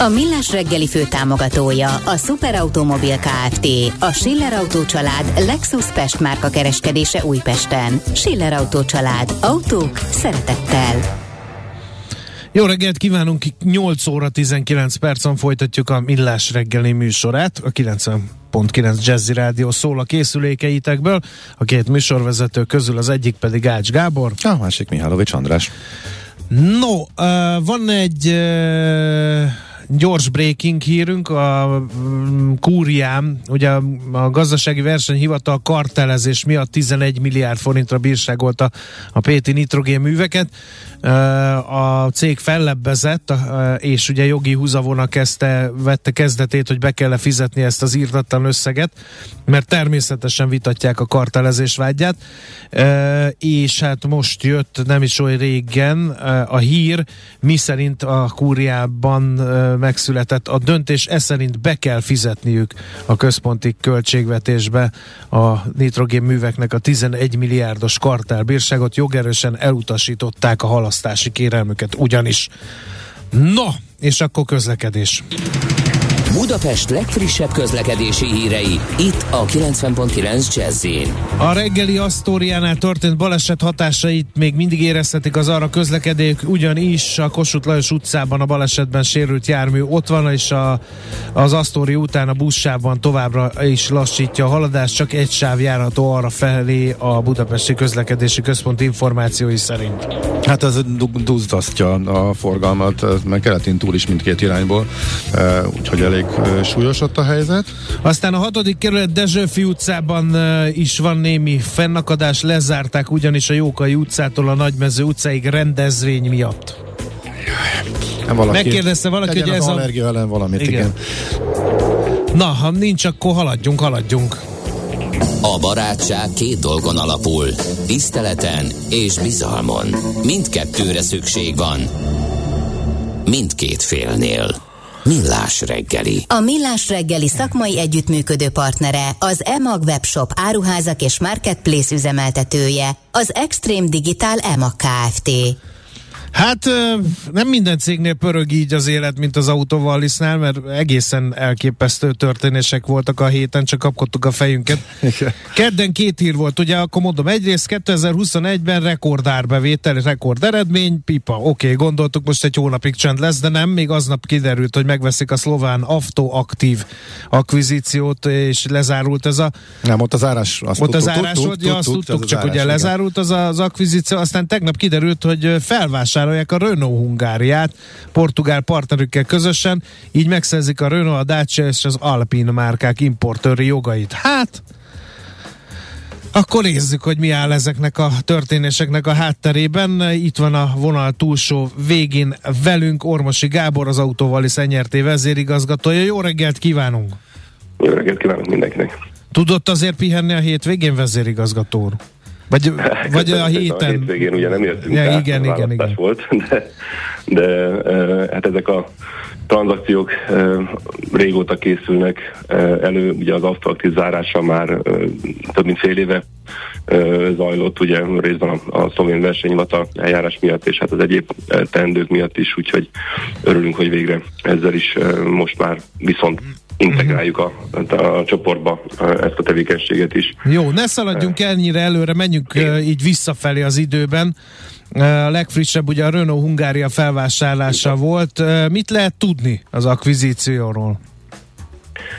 A Millás reggeli fő támogatója a Superautomobil KFT, a Schiller Auto család Lexus Pest márka kereskedése Újpesten. Schiller Auto család. Autók szeretettel. Jó reggelt kívánunk, 8 óra 19 percen folytatjuk a Millás reggeli műsorát, a 90.9 Jazzy Rádió szól a készülékeitekből, a két műsorvezető közül az egyik pedig Ács Gábor. A másik Mihálovics András. No, uh, van egy uh, gyors breaking hírünk, a mm, Kúriám, ugye a, gazdasági versenyhivatal kartelezés miatt 11 milliárd forintra bírságolta a Péti nitrogén műveket. A cég fellebbezett, és ugye jogi húzavona kezdte, vette kezdetét, hogy be kell fizetni ezt az írtatlan összeget, mert természetesen vitatják a kartelezés vágyát, és hát most jött nem is olyan régen a hír, mi szerint a kúriában megszületett a döntés, ez szerint be kell fizetniük a központi költségvetésbe a nitrogén műveknek a 11 milliárdos kartelbírságot, jogerősen elutasították a halasztási kérelmüket ugyanis. No, és akkor közlekedés. Budapest legfrissebb közlekedési hírei, itt a 90.9 jazz A reggeli Asztóriánál történt baleset hatásait még mindig érezhetik az arra közlekedők, ugyanis a Kossuth Lajos utcában a balesetben sérült jármű ott van, és a, az Asztóri után a buszsávban továbbra is lassítja a haladást, csak egy sáv járható arra felé a Budapesti Közlekedési Központ információi szerint. Hát ez duzzasztja a forgalmat, meg keletén túl is mindkét irányból, úgyhogy elég elég súlyos ott a helyzet. Aztán a hatodik kerület Dezsőfi utcában is van némi fennakadás, lezárták ugyanis a Jókai utcától a Nagymező utcáig rendezvény miatt. Valaki, Megkérdezte valaki, hogy ez a... allergia ellen valamit, igen. igen. Na, ha nincs, akkor haladjunk, haladjunk. A barátság két dolgon alapul, tiszteleten és bizalmon. Mindkettőre szükség van. Mindkét félnél. Millás reggeli. A Millás reggeli szakmai együttműködő partnere az EMAG webshop áruházak és marketplace üzemeltetője, az Extreme Digital EMAG Kft. Hát nem minden cégnél pörög így az élet, mint az autóvallisznál, mert egészen elképesztő történések voltak a héten, csak kapkodtuk a fejünket. Kedden két hír volt, ugye akkor mondom, egyrészt 2021-ben rekordárbevétel, rekord eredmény, pipa, oké, okay, gondoltuk most egy hónapig csend lesz, de nem, még aznap kiderült, hogy megveszik a szlován aktív akvizíciót, és lezárult ez a... Nem, ott az árás, azt ott az árás azt tudtuk, csak ugye lezárult az az akvizíció, aztán tegnap kiderült, hogy felvásárolják vásárolják a Renault Hungáriát portugál partnerükkel közösen, így megszerzik a Renault, a Dacia és az Alpine márkák importőri jogait. Hát, akkor nézzük, hogy mi áll ezeknek a történéseknek a hátterében. Itt van a vonal túlsó végén velünk Ormosi Gábor, az Autóvali Szenyerté vezérigazgatója. Jó reggelt kívánunk! Jó reggelt kívánok mindenkinek! Tudott azért pihenni a hétvégén vezérigazgató úr? Vagy, vagy a héten. A hétvégén ugye nem jöttünk ja, át, igen, igen, igen. volt, de, de hát ezek a tranzakciók régóta készülnek elő, ugye az asztalaktív zárása már több mint fél éve zajlott, ugye részben a, a szlovén versenyhivatal eljárás miatt, és hát az egyéb teendők miatt is, úgyhogy örülünk, hogy végre ezzel is most már viszont integráljuk a, a csoportba ezt a tevékenységet is. Jó, ne szaladjunk ennyire előre, menjünk Igen. így visszafelé az időben. A legfrissebb ugye a Renault Hungária felvásárlása Igen. volt. Mit lehet tudni az akvizícióról?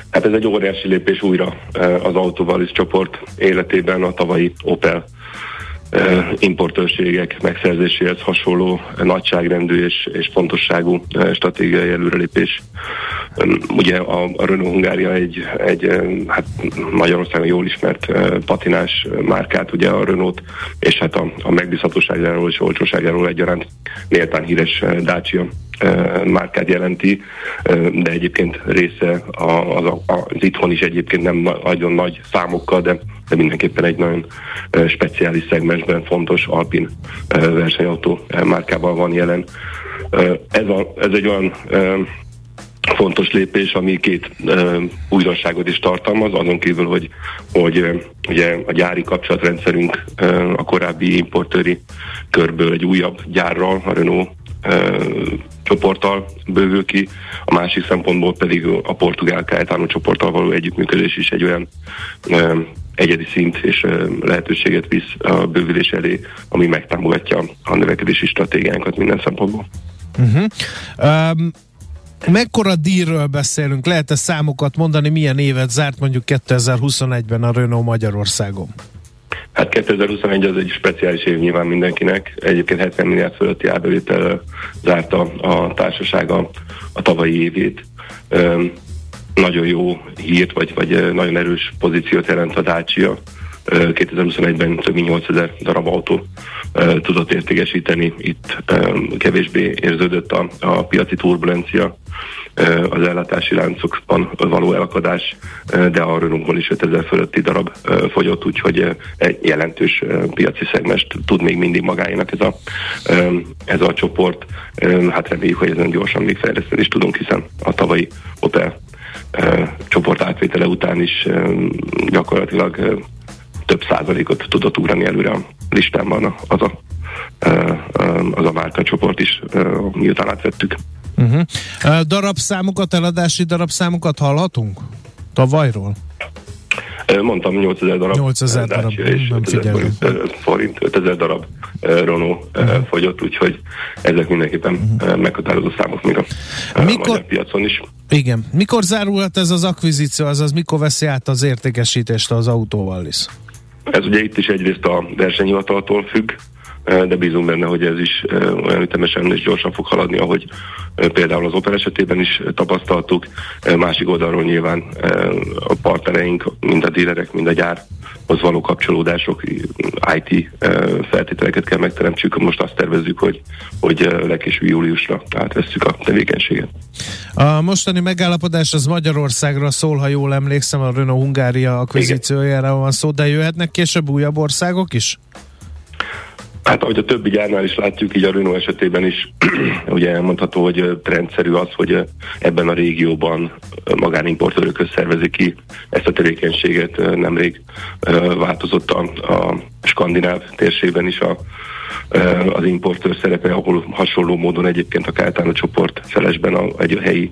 Hát ez egy óriási lépés újra az Autovalis csoport életében a tavalyi Opel importőrségek megszerzéséhez hasonló nagyságrendű és, és fontosságú stratégiai előrelépés. Ugye a, a Renault Hungária egy, egy hát Magyarországon jól ismert patinás márkát, ugye a Renault, és hát a, a megbízhatóságáról és olcsóságáról egyaránt méltán híres Dacia márkát jelenti, de egyébként része az, az itthon is egyébként nem nagyon nagy számokkal, de, de mindenképpen egy nagyon speciális szegmensben fontos alpin versenyautó márkával van jelen. Ez, a, ez egy olyan fontos lépés, ami két uh, újdonságot is tartalmaz, azon kívül, hogy, hogy uh, ugye a gyári kapcsolatrendszerünk a korábbi importőri körből egy újabb gyárral, a Renault csoporttal bővül ki, a másik szempontból pedig a portugál Caetano csoporttal való együttműködés is egy olyan uh, egyedi szint és uh, lehetőséget visz a bővülés elé, ami megtámogatja a növekedési stratégiánkat minden szempontból. Uh-huh. Um Mekkora díjről beszélünk? Lehet-e számokat mondani, milyen évet zárt mondjuk 2021-ben a Renault Magyarországon? Hát 2021 az egy speciális év nyilván mindenkinek. Egyébként 70 milliárd fölötti árbevétel zárta a társasága a tavalyi évét. Nagyon jó hírt, vagy, vagy nagyon erős pozíciót jelent a Dacia. 2021-ben több mint 8000 darab autó tudott értékesíteni. Itt kevésbé érződött a, a piaci turbulencia, az ellátási láncokban való elakadás, de a Renault-ból is 5000 fölötti darab fogyott, úgyhogy egy jelentős piaci szegmest tud még mindig magáénak ez a, ez a csoport. Hát reméljük, hogy ezen gyorsan még fejleszteni is tudunk, hiszen a tavalyi Opel csoport átvétele után is gyakorlatilag több százalékot tudott ugrani előre a listámban az a, az a márkacsoport is, miután átvettük. Uh-huh. Darabszámokat, eladási darabszámokat hallhatunk? Tavalyról? Mondtam 8000 darab 8000 darab, és nem 5000 forint, forint, 5000 darab Renault uh-huh. fogyott, úgyhogy ezek mindenképpen uh-huh. meghatározó számok még a, mikor, magyar piacon is. Igen. Mikor zárulhat ez az akvizíció, azaz mikor veszi át az értékesítést az autóval is? Ez ugye itt is egyrészt a versenyhivataltól függ, de bízunk benne, hogy ez is olyan ütemesen és gyorsan fog haladni, ahogy például az Opel esetében is tapasztaltuk. Másik oldalról nyilván a partnereink, mind a dílerek, mind a gyár az való kapcsolódások, IT feltételeket kell megteremtsük. Most azt tervezzük, hogy, hogy legkésőbb júliusra átvesszük a tevékenységet. A mostani megállapodás az Magyarországra szól, ha jól emlékszem, a Renault Hungária akvizíciójára van szó, de jöhetnek később újabb országok is? Hát ahogy a többi gyárnál is látjuk, így a Renault esetében is ugye elmondható, hogy trendszerű az, hogy ebben a régióban magánimportőrök szervezik ki ezt a tevékenységet. Nemrég változott a, a skandináv térségben is a az importőr szerepe, ahol hasonló módon egyébként a Káltánó csoport felesben a, egy helyi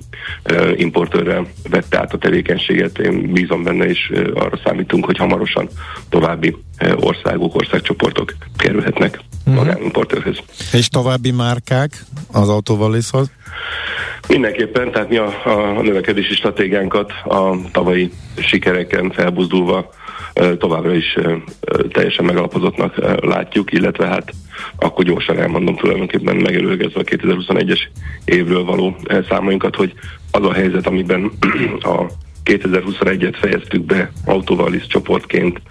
importőrrel vette át a tevékenységet. Én bízom benne, és arra számítunk, hogy hamarosan további országok, országcsoportok kerülhetnek uh-huh. magánimportőrhöz. És további márkák az autóvaliszhoz? Mindenképpen, tehát mi a, a növekedési stratégiánkat a tavalyi sikereken felbuzdulva továbbra is teljesen megalapozottnak látjuk, illetve hát akkor gyorsan elmondom tulajdonképpen megelőlegezve a 2021-es évről való számainkat, hogy az a helyzet, amiben a 2021-et fejeztük be autóvalisz csoportként,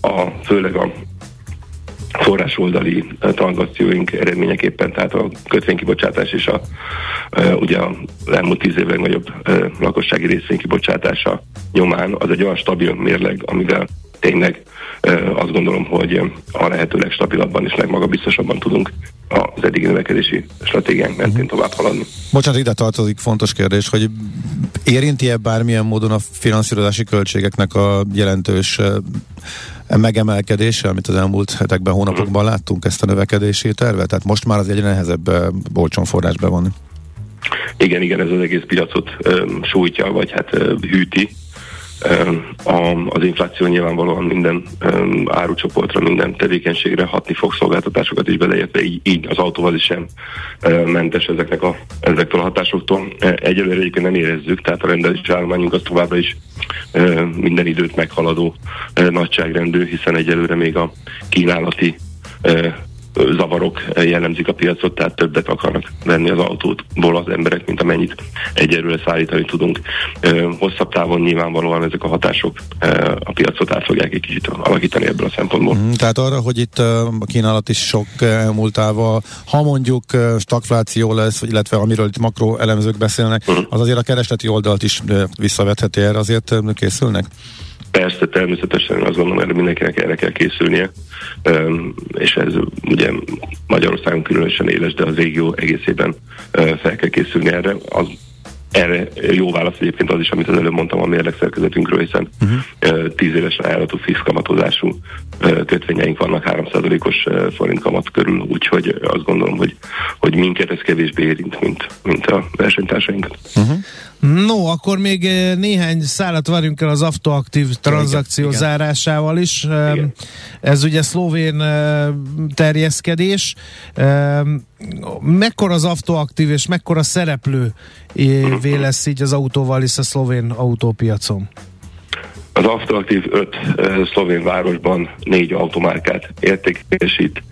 a, főleg a forrásoldali tranzakcióink eredményeképpen, tehát a kötvénykibocsátás és a, ugye a elmúlt tíz évben nagyobb lakossági részvénykibocsátása nyomán az egy olyan stabil mérleg, amivel tényleg azt gondolom, hogy a lehető legstabilabban és legmagabiztosabban tudunk az eddigi növekedési stratégiánk mentén tovább haladni. Bocsánat, ide tartozik fontos kérdés, hogy érinti-e bármilyen módon a finanszírozási költségeknek a jelentős megemelkedése, amit az elmúlt hetekben, hónapokban láttunk ezt a növekedési tervet? Tehát most már az egyre nehezebb olcsón forrás bevonni. Igen, igen, ez az egész piacot um, sújtja, vagy hát uh, hűti. Az infláció nyilvánvalóan minden árucsoportra, minden tevékenységre hatni fog szolgáltatásokat is beleértve, így, így az autóval is sem mentes ezeknek a, ezektől a hatásoktól. Egyelőre egyébként nem érezzük, tehát a rendelési állományunk az továbbra is minden időt meghaladó nagyságrendű, hiszen egyelőre még a kínálati zavarok jellemzik a piacot, tehát többet akarnak venni az autótból az emberek, mint amennyit egyelőre szállítani tudunk. Hosszabb távon nyilvánvalóan ezek a hatások a piacot át fogják egy kicsit alakítani ebből a szempontból. Mm, tehát arra, hogy itt a kínálat is sok elmúltával, ha mondjuk stagfláció lesz, illetve amiről itt makro elemzők beszélnek, mm. az azért a keresleti oldalt is visszavetheti erre, azért készülnek? Persze, természetesen azt gondolom, hogy mindenkinek erre kell készülnie, és ez ugye Magyarországon különösen éles, de az régió egészében fel kell készülni erre. Az erre jó válasz egyébként az is, amit az előbb mondtam a mérlegszerkezetünkről, hiszen uh-huh. 10 évesen állható fix kamatozású kötvényeink vannak 3%-os forint kamat körül, úgyhogy azt gondolom, hogy, hogy minket ez kevésbé érint, mint, mint a versenytársainkat. Uh-huh. No, akkor még néhány szállat varjunk el az autoaktív tranzakció igen, zárásával is. Igen. Ez ugye szlovén terjeszkedés. Mekkora az autoaktív és mekkora szereplő lesz így az autóval is a szlovén autópiacon? Az Autoaktív 5 szlovén városban négy automárkát értékesít.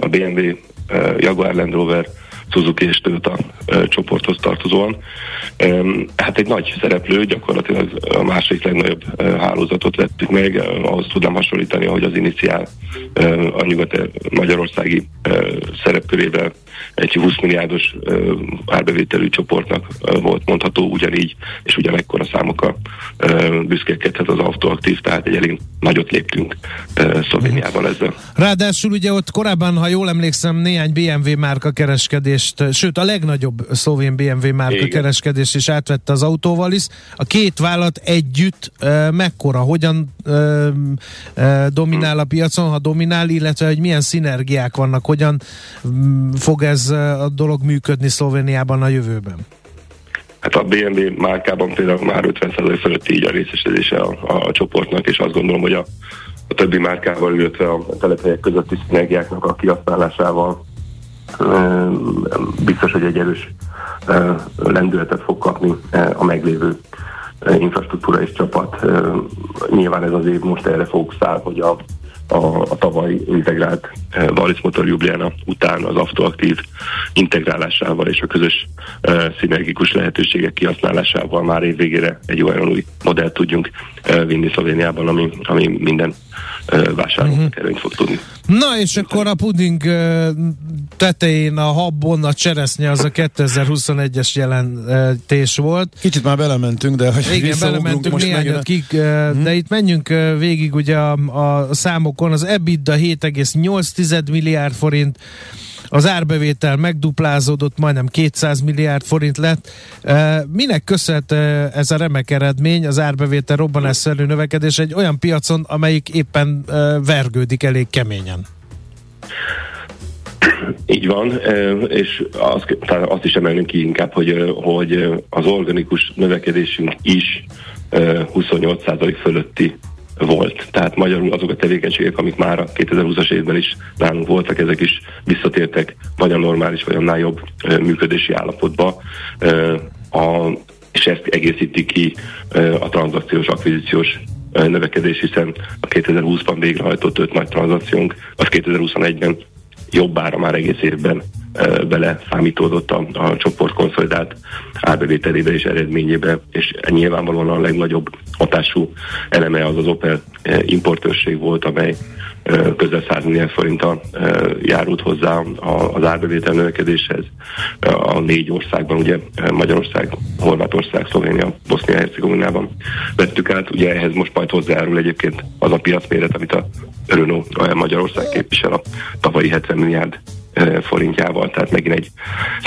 A BMW, Jaguar Land Rover, Suzuki és Toyota csoporthoz tartozóan. Hát egy nagy szereplő, gyakorlatilag a második legnagyobb hálózatot vettük meg, ahhoz tudnám hasonlítani, ahogy az iniciál a nyugat-magyarországi szerepkörével egy 20 milliárdos árbevételű csoportnak volt mondható ugyanígy, és ugyanekkor a számokkal büszkélkedhet az autoaktív, tehát egy elég nagyot léptünk Szlovéniában ezzel. Ráadásul ugye ott korábban, ha jól emlékszem, néhány BMW márka kereskedést, sőt a legnagyobb szlovén BMW márka Igen. kereskedést is átvette az autóval is. A két vállalat együtt mekkora, hogyan dominál a piacon, ha dominál, illetve hogy milyen szinergiák vannak, hogyan mm, fog ez a dolog működni Szlovéniában a jövőben? Hát a BMW márkában például már 50% fölött így a részesedése a, a, a csoportnak, és azt gondolom, hogy a, a többi márkával, illetve a telephelyek közötti szinergiáknak a kihasználásával biztos, hogy egy erős lendületet fog kapni a meglévő infrastruktúra és csapat. Nyilván ez az év most erre fókuszál, hogy a a, a tavaly integrált eh, Valis Motor Ljubljana után az autoaktív integrálásával és a közös eh, szinergikus lehetőségek kihasználásával már évvégére egy olyan új modellt tudjunk eh, vinni Szlovéniában, ami, ami minden vásárlóknak uh-huh. előnyt fog tudni. Na és akkor a puding tetején a habon a cseresznye az a 2021-es jelentés volt. Kicsit már belementünk, de hogy Igen, belementünk most néhányat kik, uh-huh. de itt menjünk végig ugye a, a számokon. Az EBITDA 7,8 milliárd forint, az árbevétel megduplázódott, majdnem 200 milliárd forint lett. Minek köszönhet ez a remek eredmény, az árbevétel robbanásszerű növekedés egy olyan piacon, amelyik éppen vergődik elég keményen? Így van, és azt, azt is emelnünk ki inkább, hogy, hogy az organikus növekedésünk is 28% fölötti volt. Tehát magyarul azok a tevékenységek, amik már a 2020-as évben is nálunk voltak, ezek is visszatértek vagy a normális, vagy annál jobb működési állapotba. A, és ezt egészíti ki a tranzakciós, akvizíciós növekedés, hiszen a 2020-ban végrehajtott öt nagy tranzakciónk, az 2021-ben jobbára már egész évben bele számítódott a, a csoport konszolidált árbevételébe és eredményébe, és nyilvánvalóan a legnagyobb hatású eleme az az Opel importőrség volt, amely közel 100 milliárd forinttal járult hozzá az árbevétel növekedéshez a négy országban, ugye Magyarország, Horvátország, Szlovénia, Bosznia-Hercegovinában vettük át. Ugye ehhez most majd hozzájárul egyébként az a piacméret, amit a Renault Magyarország képvisel a tavalyi 70 milliárd forintjával, tehát megint egy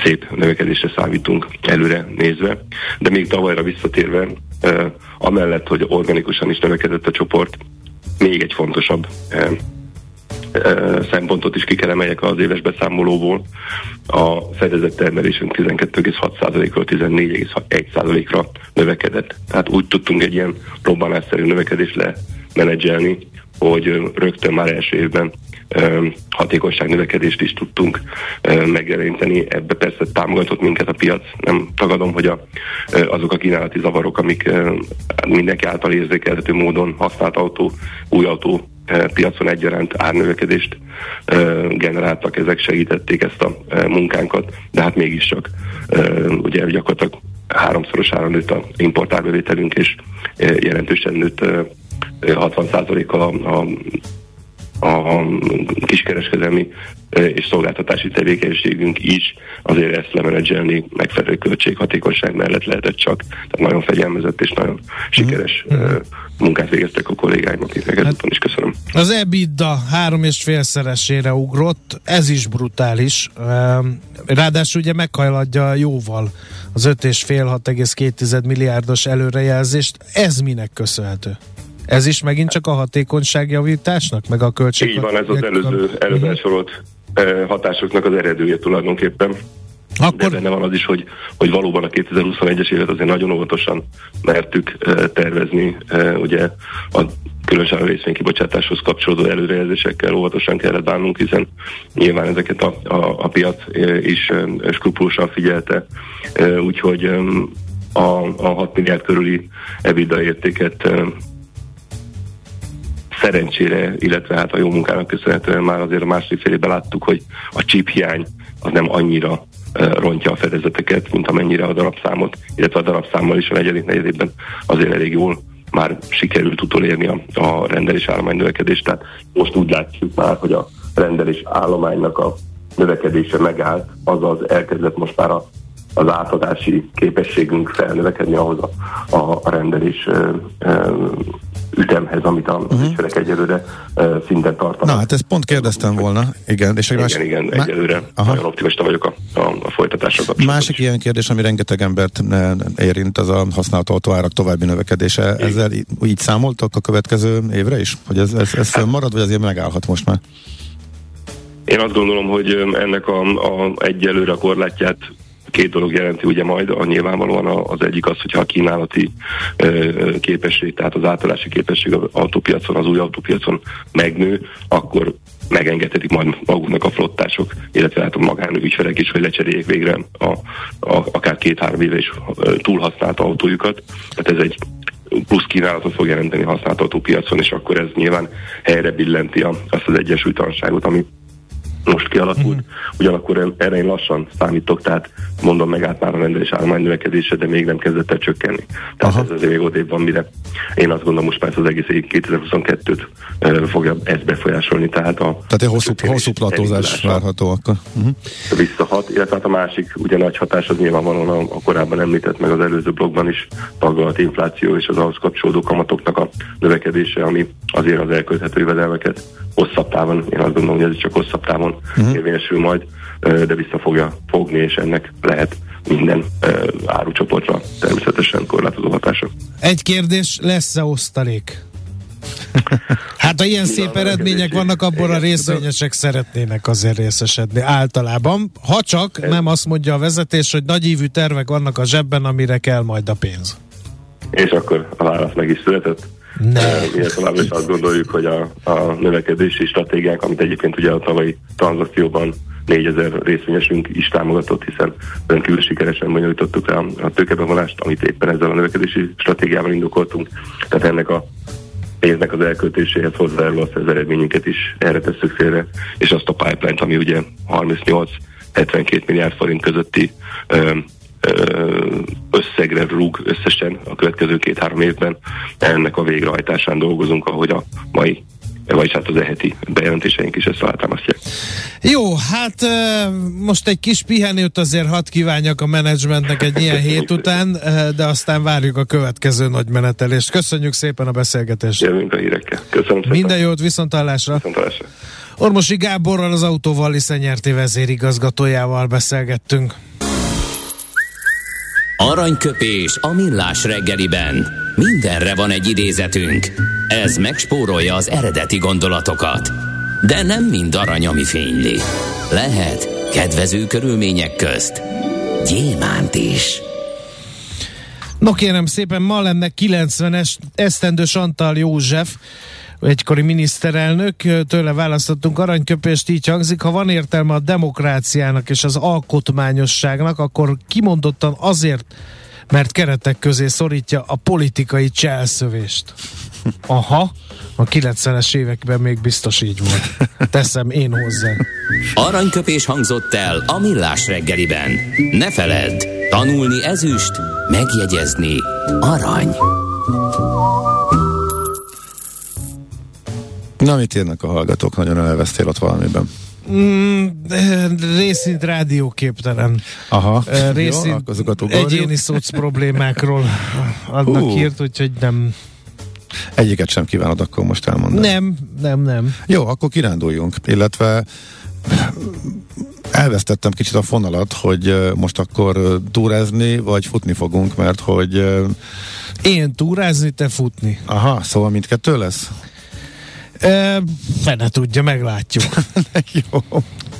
szép növekedésre számítunk előre nézve. De még tavalyra visszatérve, amellett, hogy organikusan is növekedett a csoport, még egy fontosabb szempontot is ki kell emeljek az éves beszámolóból. A fedezett termelésünk 12,6%-ról 14,1%-ra növekedett. Tehát úgy tudtunk egy ilyen robbanásszerű növekedést lemenedzselni, hogy rögtön már első évben hatékonyság növekedést is tudtunk megjeleníteni. Ebbe persze támogatott minket a piac. Nem tagadom, hogy a, azok a kínálati zavarok, amik mindenki által érzékelhető módon használt autó, új autó piacon egyaránt árnövekedést generáltak, ezek segítették ezt a munkánkat, de hát mégiscsak ugye gyakorlatilag háromszorosára nőtt a importárbevételünk, és jelentősen nőtt 60%-kal a, a a kiskereskedelmi és szolgáltatási tevékenységünk is azért ezt lemenedzselni megfelelő költséghatékonyság mellett lehetett csak. Tehát nagyon fegyelmezett és nagyon sikeres mm-hmm. munkát végeztek a kollégáim, akiknek hát, ezúton is köszönöm. Az EBITDA három és félszeresére ugrott, ez is brutális. Ráadásul ugye meghajladja jóval az 5,5-6,2 milliárdos előrejelzést. Ez minek köszönhető? Ez is megint csak a hatékonyságjavításnak, meg a költség... Így van, ez az előző, előbb elsorolt eh, hatásoknak az eredője tulajdonképpen. Akkor... De benne van az is, hogy, hogy valóban a 2021-es évet azért nagyon óvatosan mertük uh, tervezni. Uh, ugye a különösen a részvénykibocsátáshoz kapcsolódó előrejelzésekkel óvatosan kellett bánnunk, hiszen nyilván ezeket a, a, a piac is skrupulósan figyelte. Úgyhogy a, a 6 milliárd körüli EBITDA értéket szerencsére, illetve hát a jó munkának köszönhetően már azért a második fél láttuk, hogy a chip hiány az nem annyira rontja a fedezeteket, mint amennyire a darabszámot, illetve a darabszámmal is a negyedik negyedében azért elég jól már sikerült utolérni a, a rendelés állomány növekedést. Tehát most úgy látjuk már, hogy a rendelés állománynak a növekedése megállt, azaz elkezdett most már a, az átadási képességünk felnövekedni ahhoz a, a, a rendelés ütemhez, amit a uh-huh. ügyfelek egyelőre uh, szinten tartanak. Na, hát ezt pont kérdeztem volna. Igen, és igen, más... igen, Má... egyelőre Aha. nagyon optimista vagyok a, a, a folytatásra kapcsolatban. Másik ilyen kérdés, ami rengeteg embert érint, az a használt autóárak további növekedése. Igen. Ezzel így számoltak a következő évre is? Hogy ez, ez, ez hát, marad, vagy azért megállhat most már? Én azt gondolom, hogy ennek a, a egyelőre a korlátját két dolog jelenti ugye majd, a nyilvánvalóan az egyik az, hogyha a kínálati képesség, tehát az átállási képesség az autópiacon, az új autópiacon megnő, akkor megengedhetik majd maguknak a flottások, illetve hát a magánügyfelek is, hogy lecseréljék végre a, a, akár két-három éve is túlhasznált autójukat. Tehát ez egy plusz kínálatot fog jelenteni használt autópiacon, és akkor ez nyilván helyre billenti a, azt az egyesültanságot, ami most kialakult. Uh-huh. Ugyanakkor erre én lassan számítok, tehát mondom meg át már a rendelés állomány növekedése, de még nem kezdett el csökkenni. Tehát Aha. ez azért még odébb van, mire én azt gondolom most már az egész 2022-t uh, fogja ezt befolyásolni. Tehát, a tehát egy hosszú, hosszú platózás várható akkor. Uh-huh. Visszahat, illetve hát a másik ugye nagy hatás az nyilvánvalóan a, a korábban említett meg az előző blogban is tagolt infláció és az ahhoz kapcsolódó kamatoknak a növekedése, ami azért az elkölthető jövedelmeket hosszabb távon, én azt gondolom, hogy ez csak hosszabb távon uh-huh. érvényesül majd, de vissza fogja fogni, és ennek lehet minden árucsoportra természetesen korlátozó hatása. Egy kérdés, lesz-e osztalék? Hát ha ilyen szép eredmények vannak, abból a részvényesek szeretnének azért részesedni általában. Ha csak nem azt mondja a vezetés, hogy nagyívű tervek vannak a zsebben, amire kell majd a pénz. És akkor a válasz meg is született. Mi továbbra is azt gondoljuk, hogy a, a növekedési stratégiák, amit egyébként ugye a tavalyi tranzakcióban 4000 részvényesünk is támogatott, hiszen rendkívül sikeresen bonyolítottuk rá a tőkebevonást, amit éppen ezzel a növekedési stratégiával indokoltunk. Tehát ennek a pénznek az elköltéséhez hozzájárul azt az eredményünket is erre tesszük félre, és azt a pipeline-t, ami ugye 38-72 milliárd forint közötti összegre rúg összesen a következő két-három évben. Ennek a végrehajtásán dolgozunk, ahogy a mai vagyis hát az eheti bejelentéseink is ezt alátámasztják. Jó, hát most egy kis pihenőt azért hadd kívánjak a menedzsmentnek egy ilyen hét után, de aztán várjuk a következő nagy menetelést. Köszönjük szépen a beszélgetést. Jövünk a hírekkel. Köszönöm szépen. Minden jót, viszontalásra. Viszontalásra. Ormosi Gáborral az autóval Iszenyerti vezérigazgatójával beszélgettünk. Aranyköpés a millás reggeliben. Mindenre van egy idézetünk. Ez megspórolja az eredeti gondolatokat. De nem mind arany, ami fényli. Lehet kedvező körülmények közt gyémánt is. No kérem szépen, ma lenne 90-es esztendős Antal József, egykori miniszterelnök, tőle választottunk aranyköpést, így hangzik, ha van értelme a demokráciának és az alkotmányosságnak, akkor kimondottan azért, mert keretek közé szorítja a politikai cselszövést. Aha, a 90-es években még biztos így volt. Teszem én hozzá. Aranyköpés hangzott el a millás reggeliben. Ne feledd, tanulni ezüst, megjegyezni arany. Na, mit írnak a hallgatók? Nagyon elvesztél ott valamiben. Mm, részint rádióképtelen. Aha. Részint Jó, egyéni szoc problémákról adnak uh. írt, úgyhogy nem... Egyiket sem kívánod akkor most elmondani. Nem, nem, nem. Jó, akkor kiránduljunk, illetve elvesztettem kicsit a fonalat, hogy most akkor túrázni, vagy futni fogunk, mert hogy... Én túrázni, te futni. Aha, szóval mindkettő lesz? E, fene tudja, meglátjuk. Jó.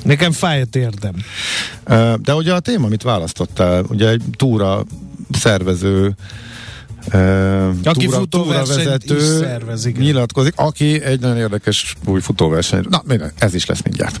Nekem fáj a térdem. De ugye a téma, amit választottál, ugye egy túra szervező Uh, aki túra, futóvezető szervez, nyilatkozik, aki egy nagyon érdekes új futóverseny. Na, ez is lesz mindjárt.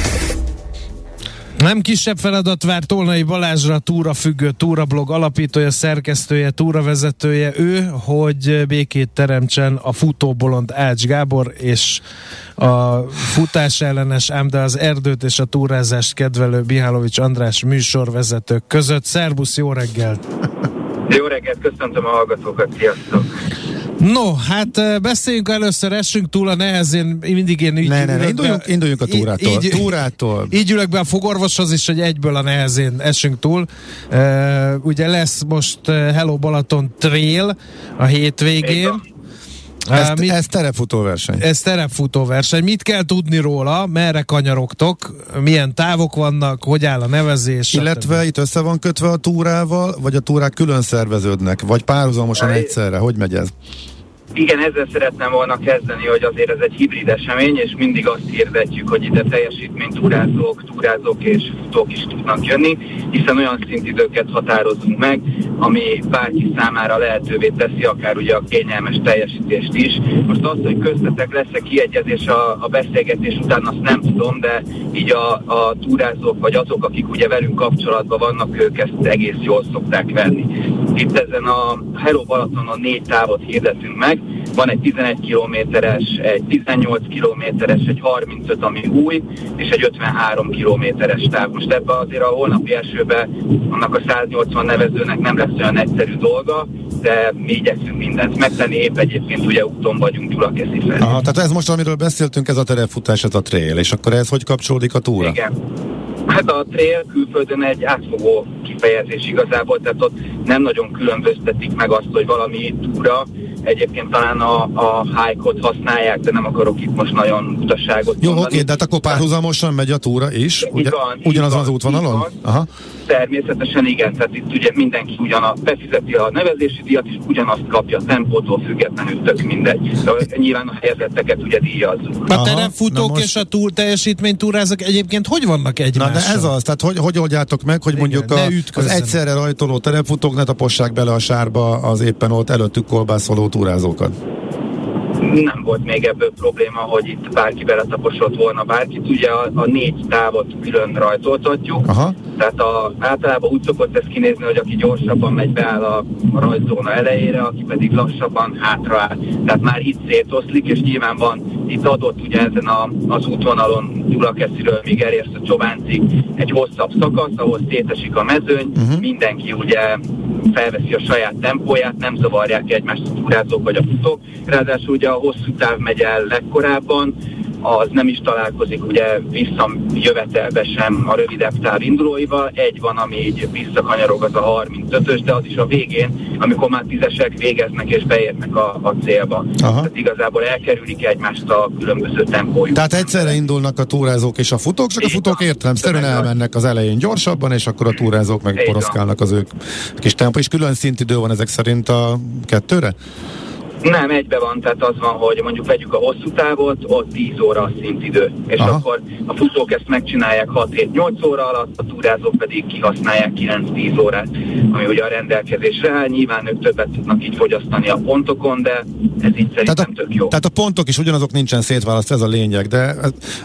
Nem kisebb feladat vár Tolnai Balázsra, túra túrablog alapítója, szerkesztője, túravezetője ő, hogy békét teremtsen a futóbolond Ács Gábor és a futás ellenes, ám de az erdőt és a túrázást kedvelő Bihálovics András műsorvezetők között. Szerbusz, jó reggelt! Jó reggelt, köszöntöm a hallgatókat, sziasztok! No, hát beszéljünk először, essünk túl a nehezén, mindig én így ne, ne, ne, induljunk, be, induljunk a túrától. Így, túrától. Így ülök be a fogorvoshoz is, hogy egyből a nehezén essünk túl. Uh, ugye lesz most Hello Balaton Trail a hétvégén. Ez, mit, ez terepfutóverseny. Ez terepfutóverseny. Mit kell tudni róla? Merre kanyarogtok? Milyen távok vannak? Hogy áll a nevezés? Illetve stb. itt össze van kötve a túrával, vagy a túrák külön szerveződnek? Vagy párhuzamosan egyszerre? Hogy megy ez? Igen, ezzel szeretném volna kezdeni, hogy azért ez egy hibrid esemény, és mindig azt hirdetjük, hogy ide teljesítménytúrázók, túrázók és futók is tudnak jönni, hiszen olyan szintidőket határozunk meg, ami bárki számára lehetővé teszi, akár ugye a kényelmes teljesítést is. Most azt, hogy köztetek lesz-e kiegyezés a, a beszélgetés után, azt nem tudom, de így a, a túrázók, vagy azok, akik ugye velünk kapcsolatban vannak, ők ezt egész jól szokták venni. Itt ezen a Hello Balatonon négy távot hirdetünk meg, van egy 11 kilométeres, egy 18 kilométeres, egy 35, ami új, és egy 53 kilométeres táv. Most ebbe azért a holnapi elsőbe annak a 180 nevezőnek nem lesz olyan egyszerű dolga, de mi igyekszünk mindent megtenni, épp egyébként ugye úton vagyunk Gyulakeszi felé. Aha, tehát ez most, amiről beszéltünk, ez a terepfutás, ez a trail, és akkor ez hogy kapcsolódik a túra? Igen. Hát a trail külföldön egy átfogó kifejezés igazából, tehát ott nem nagyon különböztetik meg azt, hogy valami túra, Egyébként talán a, a hike használják, de nem akarok itt most nagyon utasságot Jó, oké, okay, de hát akkor párhuzamosan megy a túra is? Ugye, van, ugyanazon az útvonalon? Van. Aha. Természetesen igen, tehát itt ugye mindenki ugyanaz, befizeti a nevezési díjat, és ugyanazt kapja a tempótól függetlenül, tök mindegy. De nyilván a helyezetteket ugye díjazzuk. A terepfutók most... és a túl túrázak egyébként hogy vannak egymással? De ez az, tehát hogy, hogy oldjátok meg, hogy igen, mondjuk a, az egyszerre rajtoló terepfutók ne tapossák bele a sárba az éppen ott előttük kolbászoló túrázókat? Nem volt még ebből probléma, hogy itt bárki beletaposott volna bárkit. Ugye a, a négy távot külön rajzoltatjuk, Aha. tehát a, általában úgy szokott ez kinézni, hogy aki gyorsabban megy beáll a, a rajzóna elejére, aki pedig lassabban hátra áll. Tehát már itt szétoszlik, és nyilván van itt adott ugye ezen a, az útvonalon Gyulakesziről még elérsz a Csobáncig egy hosszabb szakasz, ahol szétesik a mezőny, uh-huh. mindenki ugye felveszi a saját tempóját, nem zavarják egymást a túrázók vagy a futók. Ráadásul ugye a hosszú táv megy el legkorábban, az nem is találkozik ugye visszajövetelbe sem a rövidebb táv indulóival. Egy van, ami így visszakanyarog, az a 35-ös, de az is a végén, amikor már tízesek végeznek és beérnek a, a célba. Aha. Tehát igazából elkerülik egymást a különböző tempójuk. Tehát egyszerre indulnak a túrázók és a futók, csak a futók értelemszerűen elmennek az elején gyorsabban, és akkor a túrázók meg poroszkálnak az ők kis tempó. És külön szintidő van ezek szerint a kettőre? Nem, egybe van, tehát az van, hogy mondjuk vegyük a hosszú távot, ott 10 óra a szintidő, és Aha. akkor a futók ezt megcsinálják 6-7-8 óra alatt, a túrázók pedig kihasználják 9-10 órát, ami ugye a rendelkezésre áll. Nyilván ők többet tudnak így fogyasztani a pontokon, de ez így szerintem tehát a, tök jó. Tehát a pontok is ugyanazok nincsen szétválasztva, ez a lényeg, de...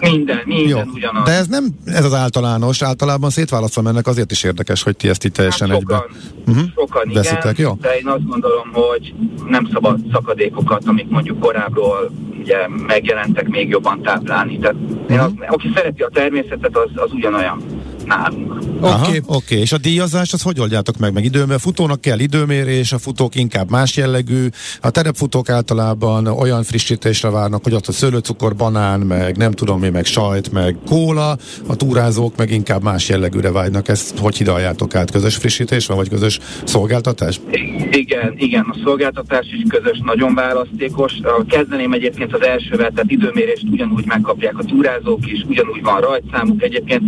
Minden, minden jó. ugyanaz. De ez nem ez az általános, általában szétválasztva mennek, azért is érdekes, hogy ti ezt itt teljesen hát sokan, egybe uh-huh. sokan Veszitek, igen, jó? de én azt gondolom, hogy nem szabad szakadékokat, amik mondjuk korábbról ugye megjelentek még jobban táplálni. Tehát uh-huh. én az, aki szereti a természetet, az, az ugyanolyan nálunk. Oké, okay. okay. és a díjazás az hogy oldjátok meg? Meg időmérés, futónak kell időmérés, a futók inkább más jellegű, a terepfutók általában olyan frissítésre várnak, hogy ott a szőlőcukor, banán, meg nem tudom mi, meg sajt, meg kóla, a túrázók meg inkább más jellegűre vágynak. Ezt hogy hidaljátok át? Közös frissítés van, vagy közös szolgáltatás? Igen, igen, a szolgáltatás is közös, nagyon választékos. Kezdeném egyébként az elsővel, tehát időmérést ugyanúgy megkapják a túrázók is, ugyanúgy van rajtszámuk. Egyébként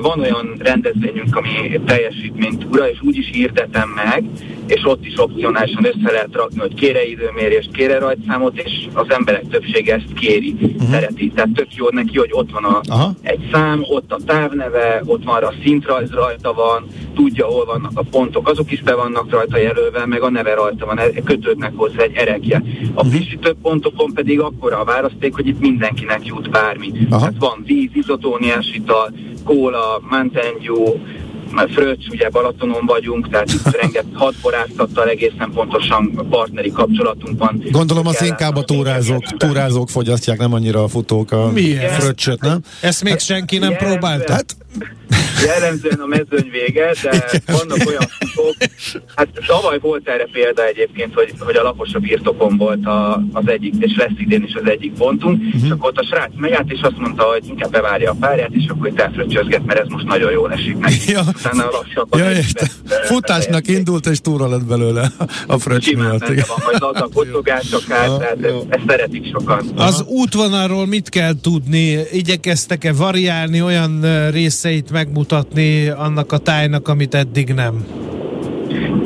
van olyan rendezvényünk, ami teljesítményt túra, és úgy is hirdetem meg, és ott is opcionálisan össze lehet rakni, hogy kére időmérést, kére rajtszámot, és az emberek többsége ezt kéri, uh-huh. szereti. Tehát tök jó neki, hogy ott van a, egy szám, ott a távneve, ott van a szintrajz rajta van, tudja, hol vannak a pontok, azok is be vannak rajta jelölve, meg a neve rajta van, kötődnek hozzá egy erekje. A frissítő pontokon pedig akkora a választék, hogy itt mindenkinek jut bármi. Uh-huh. Tehát van víz, izotóniás ital, kóla, Mountain Dew, Fröccs, ugye Balatonon vagyunk, tehát itt rengeteg hat borászattal egészen pontosan partneri kapcsolatunk van. Gondolom az inkább a túrázók, túrázók fogyasztják, nem annyira a futók a fröccsöt, nem? Ezt még senki nem próbálta. Hát, Jellemzően a mezőny vége, de vannak olyan futók, hát tavaly volt erre példa egyébként, hogy, hogy a laposabb birtokon volt a, az egyik, és lesz idén is az egyik pontunk, uh-huh. és akkor ott a srác megállt, és azt mondta, hogy inkább bevárja a párját, és akkor itt elfröccsözget, mert ez most nagyon jól esik neki. Ja. Utána lassabban. Ja, Futásnak indult, és túra lett belőle a fröccs miatt. Van, az a kocogás akár, tehát ezt, ezt szeretik sokan. Az útvonalról mit kell tudni? Igyekeztek-e variálni olyan részeit megmutatni annak a tájnak, amit eddig nem?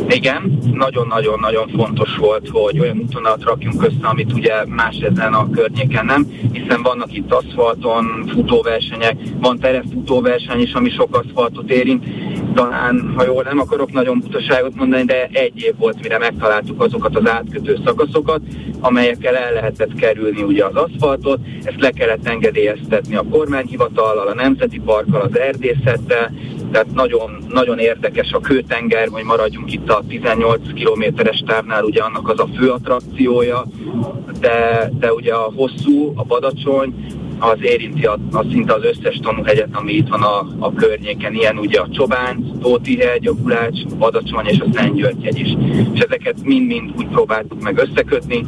Igen, nagyon-nagyon-nagyon fontos volt, hogy olyan útvonalat rakjunk össze, amit ugye más ezen a környéken nem, hiszen vannak itt aszfalton futóversenyek, van terepfutóverseny is, ami sok aszfaltot érint. Talán, ha jól nem akarok nagyon butaságot mondani, de egy év volt, mire megtaláltuk azokat az átkötő szakaszokat, amelyekkel el lehetett kerülni ugye az aszfaltot, ezt le kellett engedélyeztetni a kormányhivatallal, a Nemzeti Parkkal, az erdészettel, tehát nagyon, nagyon érdekes a kőtenger, hogy maradjunk itt a 18 kilométeres távnál, ugye annak az a fő attrakciója, de, de ugye a hosszú, a Badacsony, az érinti a, a szinte az összes tanúhegyet, ami itt van a, a környéken, ilyen ugye a Csobánc, Tóti hegy, a Gulács, Badacsony és a Szentgyörgy is. És ezeket mind-mind úgy próbáltuk meg összekötni,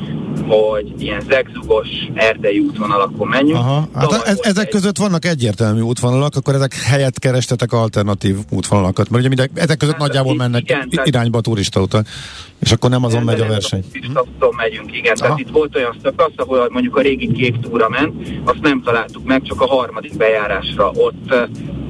hogy ilyen zegzugos erdei útvonalakon menjünk. Aha. Hát ez, ezek egy... között vannak egyértelmű útvonalak, akkor ezek helyett kerestetek alternatív útvonalakat, mert ugye minden, ezek között hát, nagyjából mennek igen, irányba a turista utak, és akkor nem azon megy a verseny. Azon megyünk, igen. Aha. Tehát itt volt olyan szakasz, ahol mondjuk a régi kék túra ment, azt nem találtuk meg, csak a harmadik bejárásra. Ott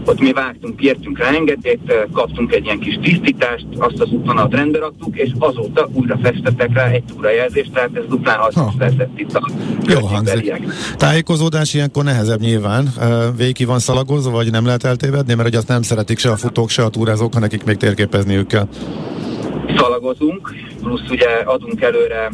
ott mi vágtunk, kértünk rá engedélyt, kaptunk egy ilyen kis tisztítást, azt az útvonalat rendbe raktuk, és azóta újra festettek rá egy túrajelzést, tehát ez duplán hasznos ha. lehetett itt a Jó hangzik. Tájékozódás ilyenkor nehezebb nyilván. Végig van szalagozva, vagy nem lehet eltévedni, mert hogy azt nem szeretik se a futók, se a túrázók, ha nekik még térképezniük kell. Szalagozunk, plusz ugye adunk előre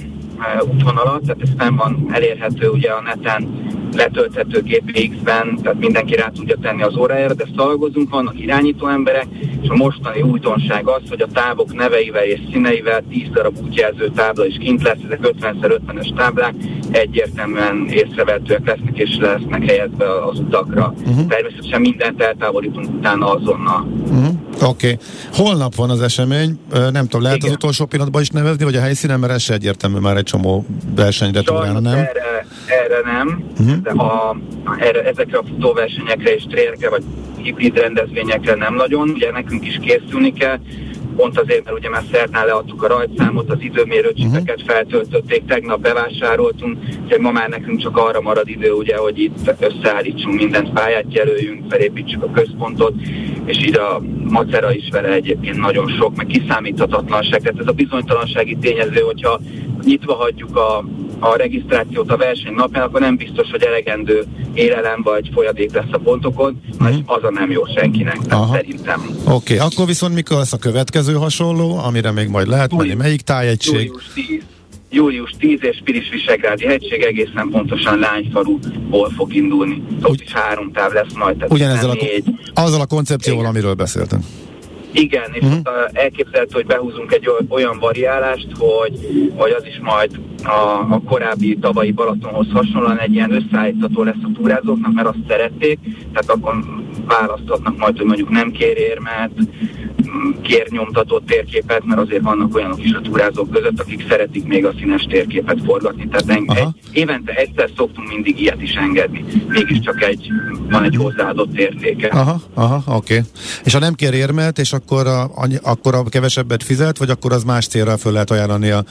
útvonalat, tehát ez nem van elérhető ugye a neten letölthető GPX-ben, tehát mindenki rá tudja tenni az órájára, de szalagozunk, vannak irányító emberek, és a mostani újdonság az, hogy a távok neveivel és színeivel 10 darab útjelző tábla is kint lesz, ezek 50x50-es táblák, egyértelműen észrevehetőek lesznek és lesznek helyezve az utakra. Uh-huh. Természetesen mindent eltávolítunk utána azonnal. Uh-huh. Oké. Okay. Holnap van az esemény, nem tudom, lehet Igen. az utolsó pillanatban is nevezni, vagy a helyszínen, mert ez se egyértelmű már egy csomó versenyre túrára, nem? Erre, erre nem, uh-huh. de a, erre, ezekre a futóversenyekre és trailekre, vagy hibrid rendezvényekre nem nagyon, ugye nekünk is készülni kell, pont azért, mert ugye már szerdán leadtuk a rajtszámot, az időmérőcsipeket uh-huh. feltöltötték, tegnap bevásároltunk, úgyhogy ma már nekünk csak arra marad idő, ugye, hogy itt összeállítsunk mindent, pályát jelöljünk, felépítsük a központot, és így a macera is vele egyébként nagyon sok, meg kiszámíthatatlanság. Tehát ez a bizonytalansági tényező, hogyha nyitva hagyjuk a, a regisztrációt a verseny napján, akkor nem biztos, hogy elegendő élelem vagy folyadék lesz a pontokon, mm. és az a nem jó senkinek, Aha. szerintem. Oké, okay, akkor viszont mikor lesz a következő hasonló, amire még majd lehet menni? Melyik tájegység? Július 10 július 10 és Piris Visegrádi hegység egészen pontosan Lányfaruból fog indulni. Ott is három táv lesz majd. Tehát ugyanezzel a, négy. azzal a koncepcióval, Igen. amiről beszéltem. Igen, és uh-huh. elképzelhető, hogy behúzunk egy olyan variálást, hogy, hogy az is majd a, a korábbi tavalyi Balatonhoz hasonlóan egy ilyen összeállítható lesz a túrázóknak, mert azt szerették, tehát akkor választhatnak majd, hogy mondjuk nem kér érmet, kér nyomtatott térképet, mert azért vannak olyanok is a túrázók között, akik szeretik még a színes térképet forgatni. Tehát egy, évente egyszer szoktunk mindig ilyet is engedni. Mégiscsak egy, van egy hozzáadott értéke. Aha, aha, oké. Okay. És ha nem kér érmet, és akkor a, akkor a kevesebbet fizet, vagy akkor az más célra föl lehet ajánlani a,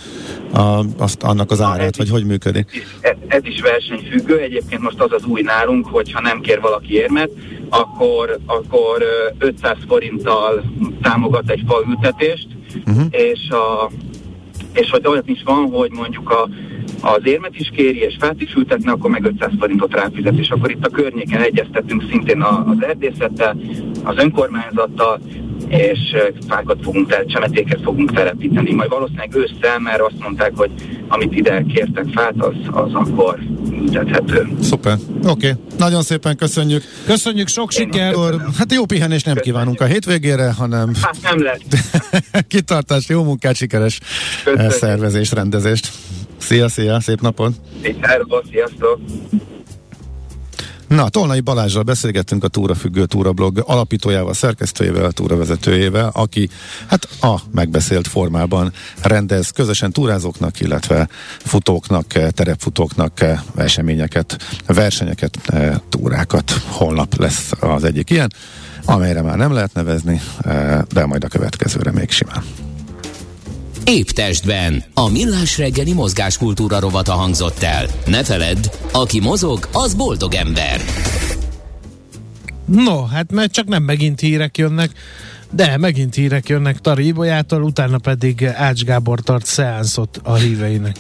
a, azt, annak az árát, vagy hogy működik? Ez, ez is versenyfüggő. Egyébként most az az új nálunk, hogy ha nem kér valaki érmet, akkor, akkor 500 forinttal támogat egy faültetést, uh-huh. és, a, és hogy olyan is van, hogy mondjuk a, az érmet is kéri, és fát is ültetne, akkor meg 500 forintot ráfizet, és akkor itt a környéken egyeztetünk szintén az erdészettel, az önkormányzattal, és fákat fogunk, tel, csemetéket fogunk telepíteni. Majd valószínűleg ősszel, mert azt mondták, hogy amit ide kértek fát, az, az akkor ültethető. Szuper. Oké. Okay. Nagyon szépen köszönjük. Köszönjük, sok siker. Hát jó pihenés nem köszönjük. kívánunk a hétvégére, hanem... Hát nem lesz. Kitartás, jó munkát, sikeres köszönjük. szervezés, rendezést. Szia, szia, szép napot! Sziasztok! Na, Tolnai Balázsral beszélgettünk a Túra Függő Túra blog alapítójával, szerkesztőjével, túravezetőjével, aki hát a megbeszélt formában rendez közösen túrázóknak, illetve futóknak, terepfutóknak eseményeket, versenyeket, túrákat. Holnap lesz az egyik ilyen, amelyre már nem lehet nevezni, de majd a következőre még simán. Épp testben. A millás reggeli mozgáskultúra rovata hangzott el. Ne feledd, aki mozog, az boldog ember. No, hát mert csak nem megint hírek jönnek, de megint hírek jönnek Tari Ibolyától, utána pedig Ács Gábor tart szeánszot a híveinek.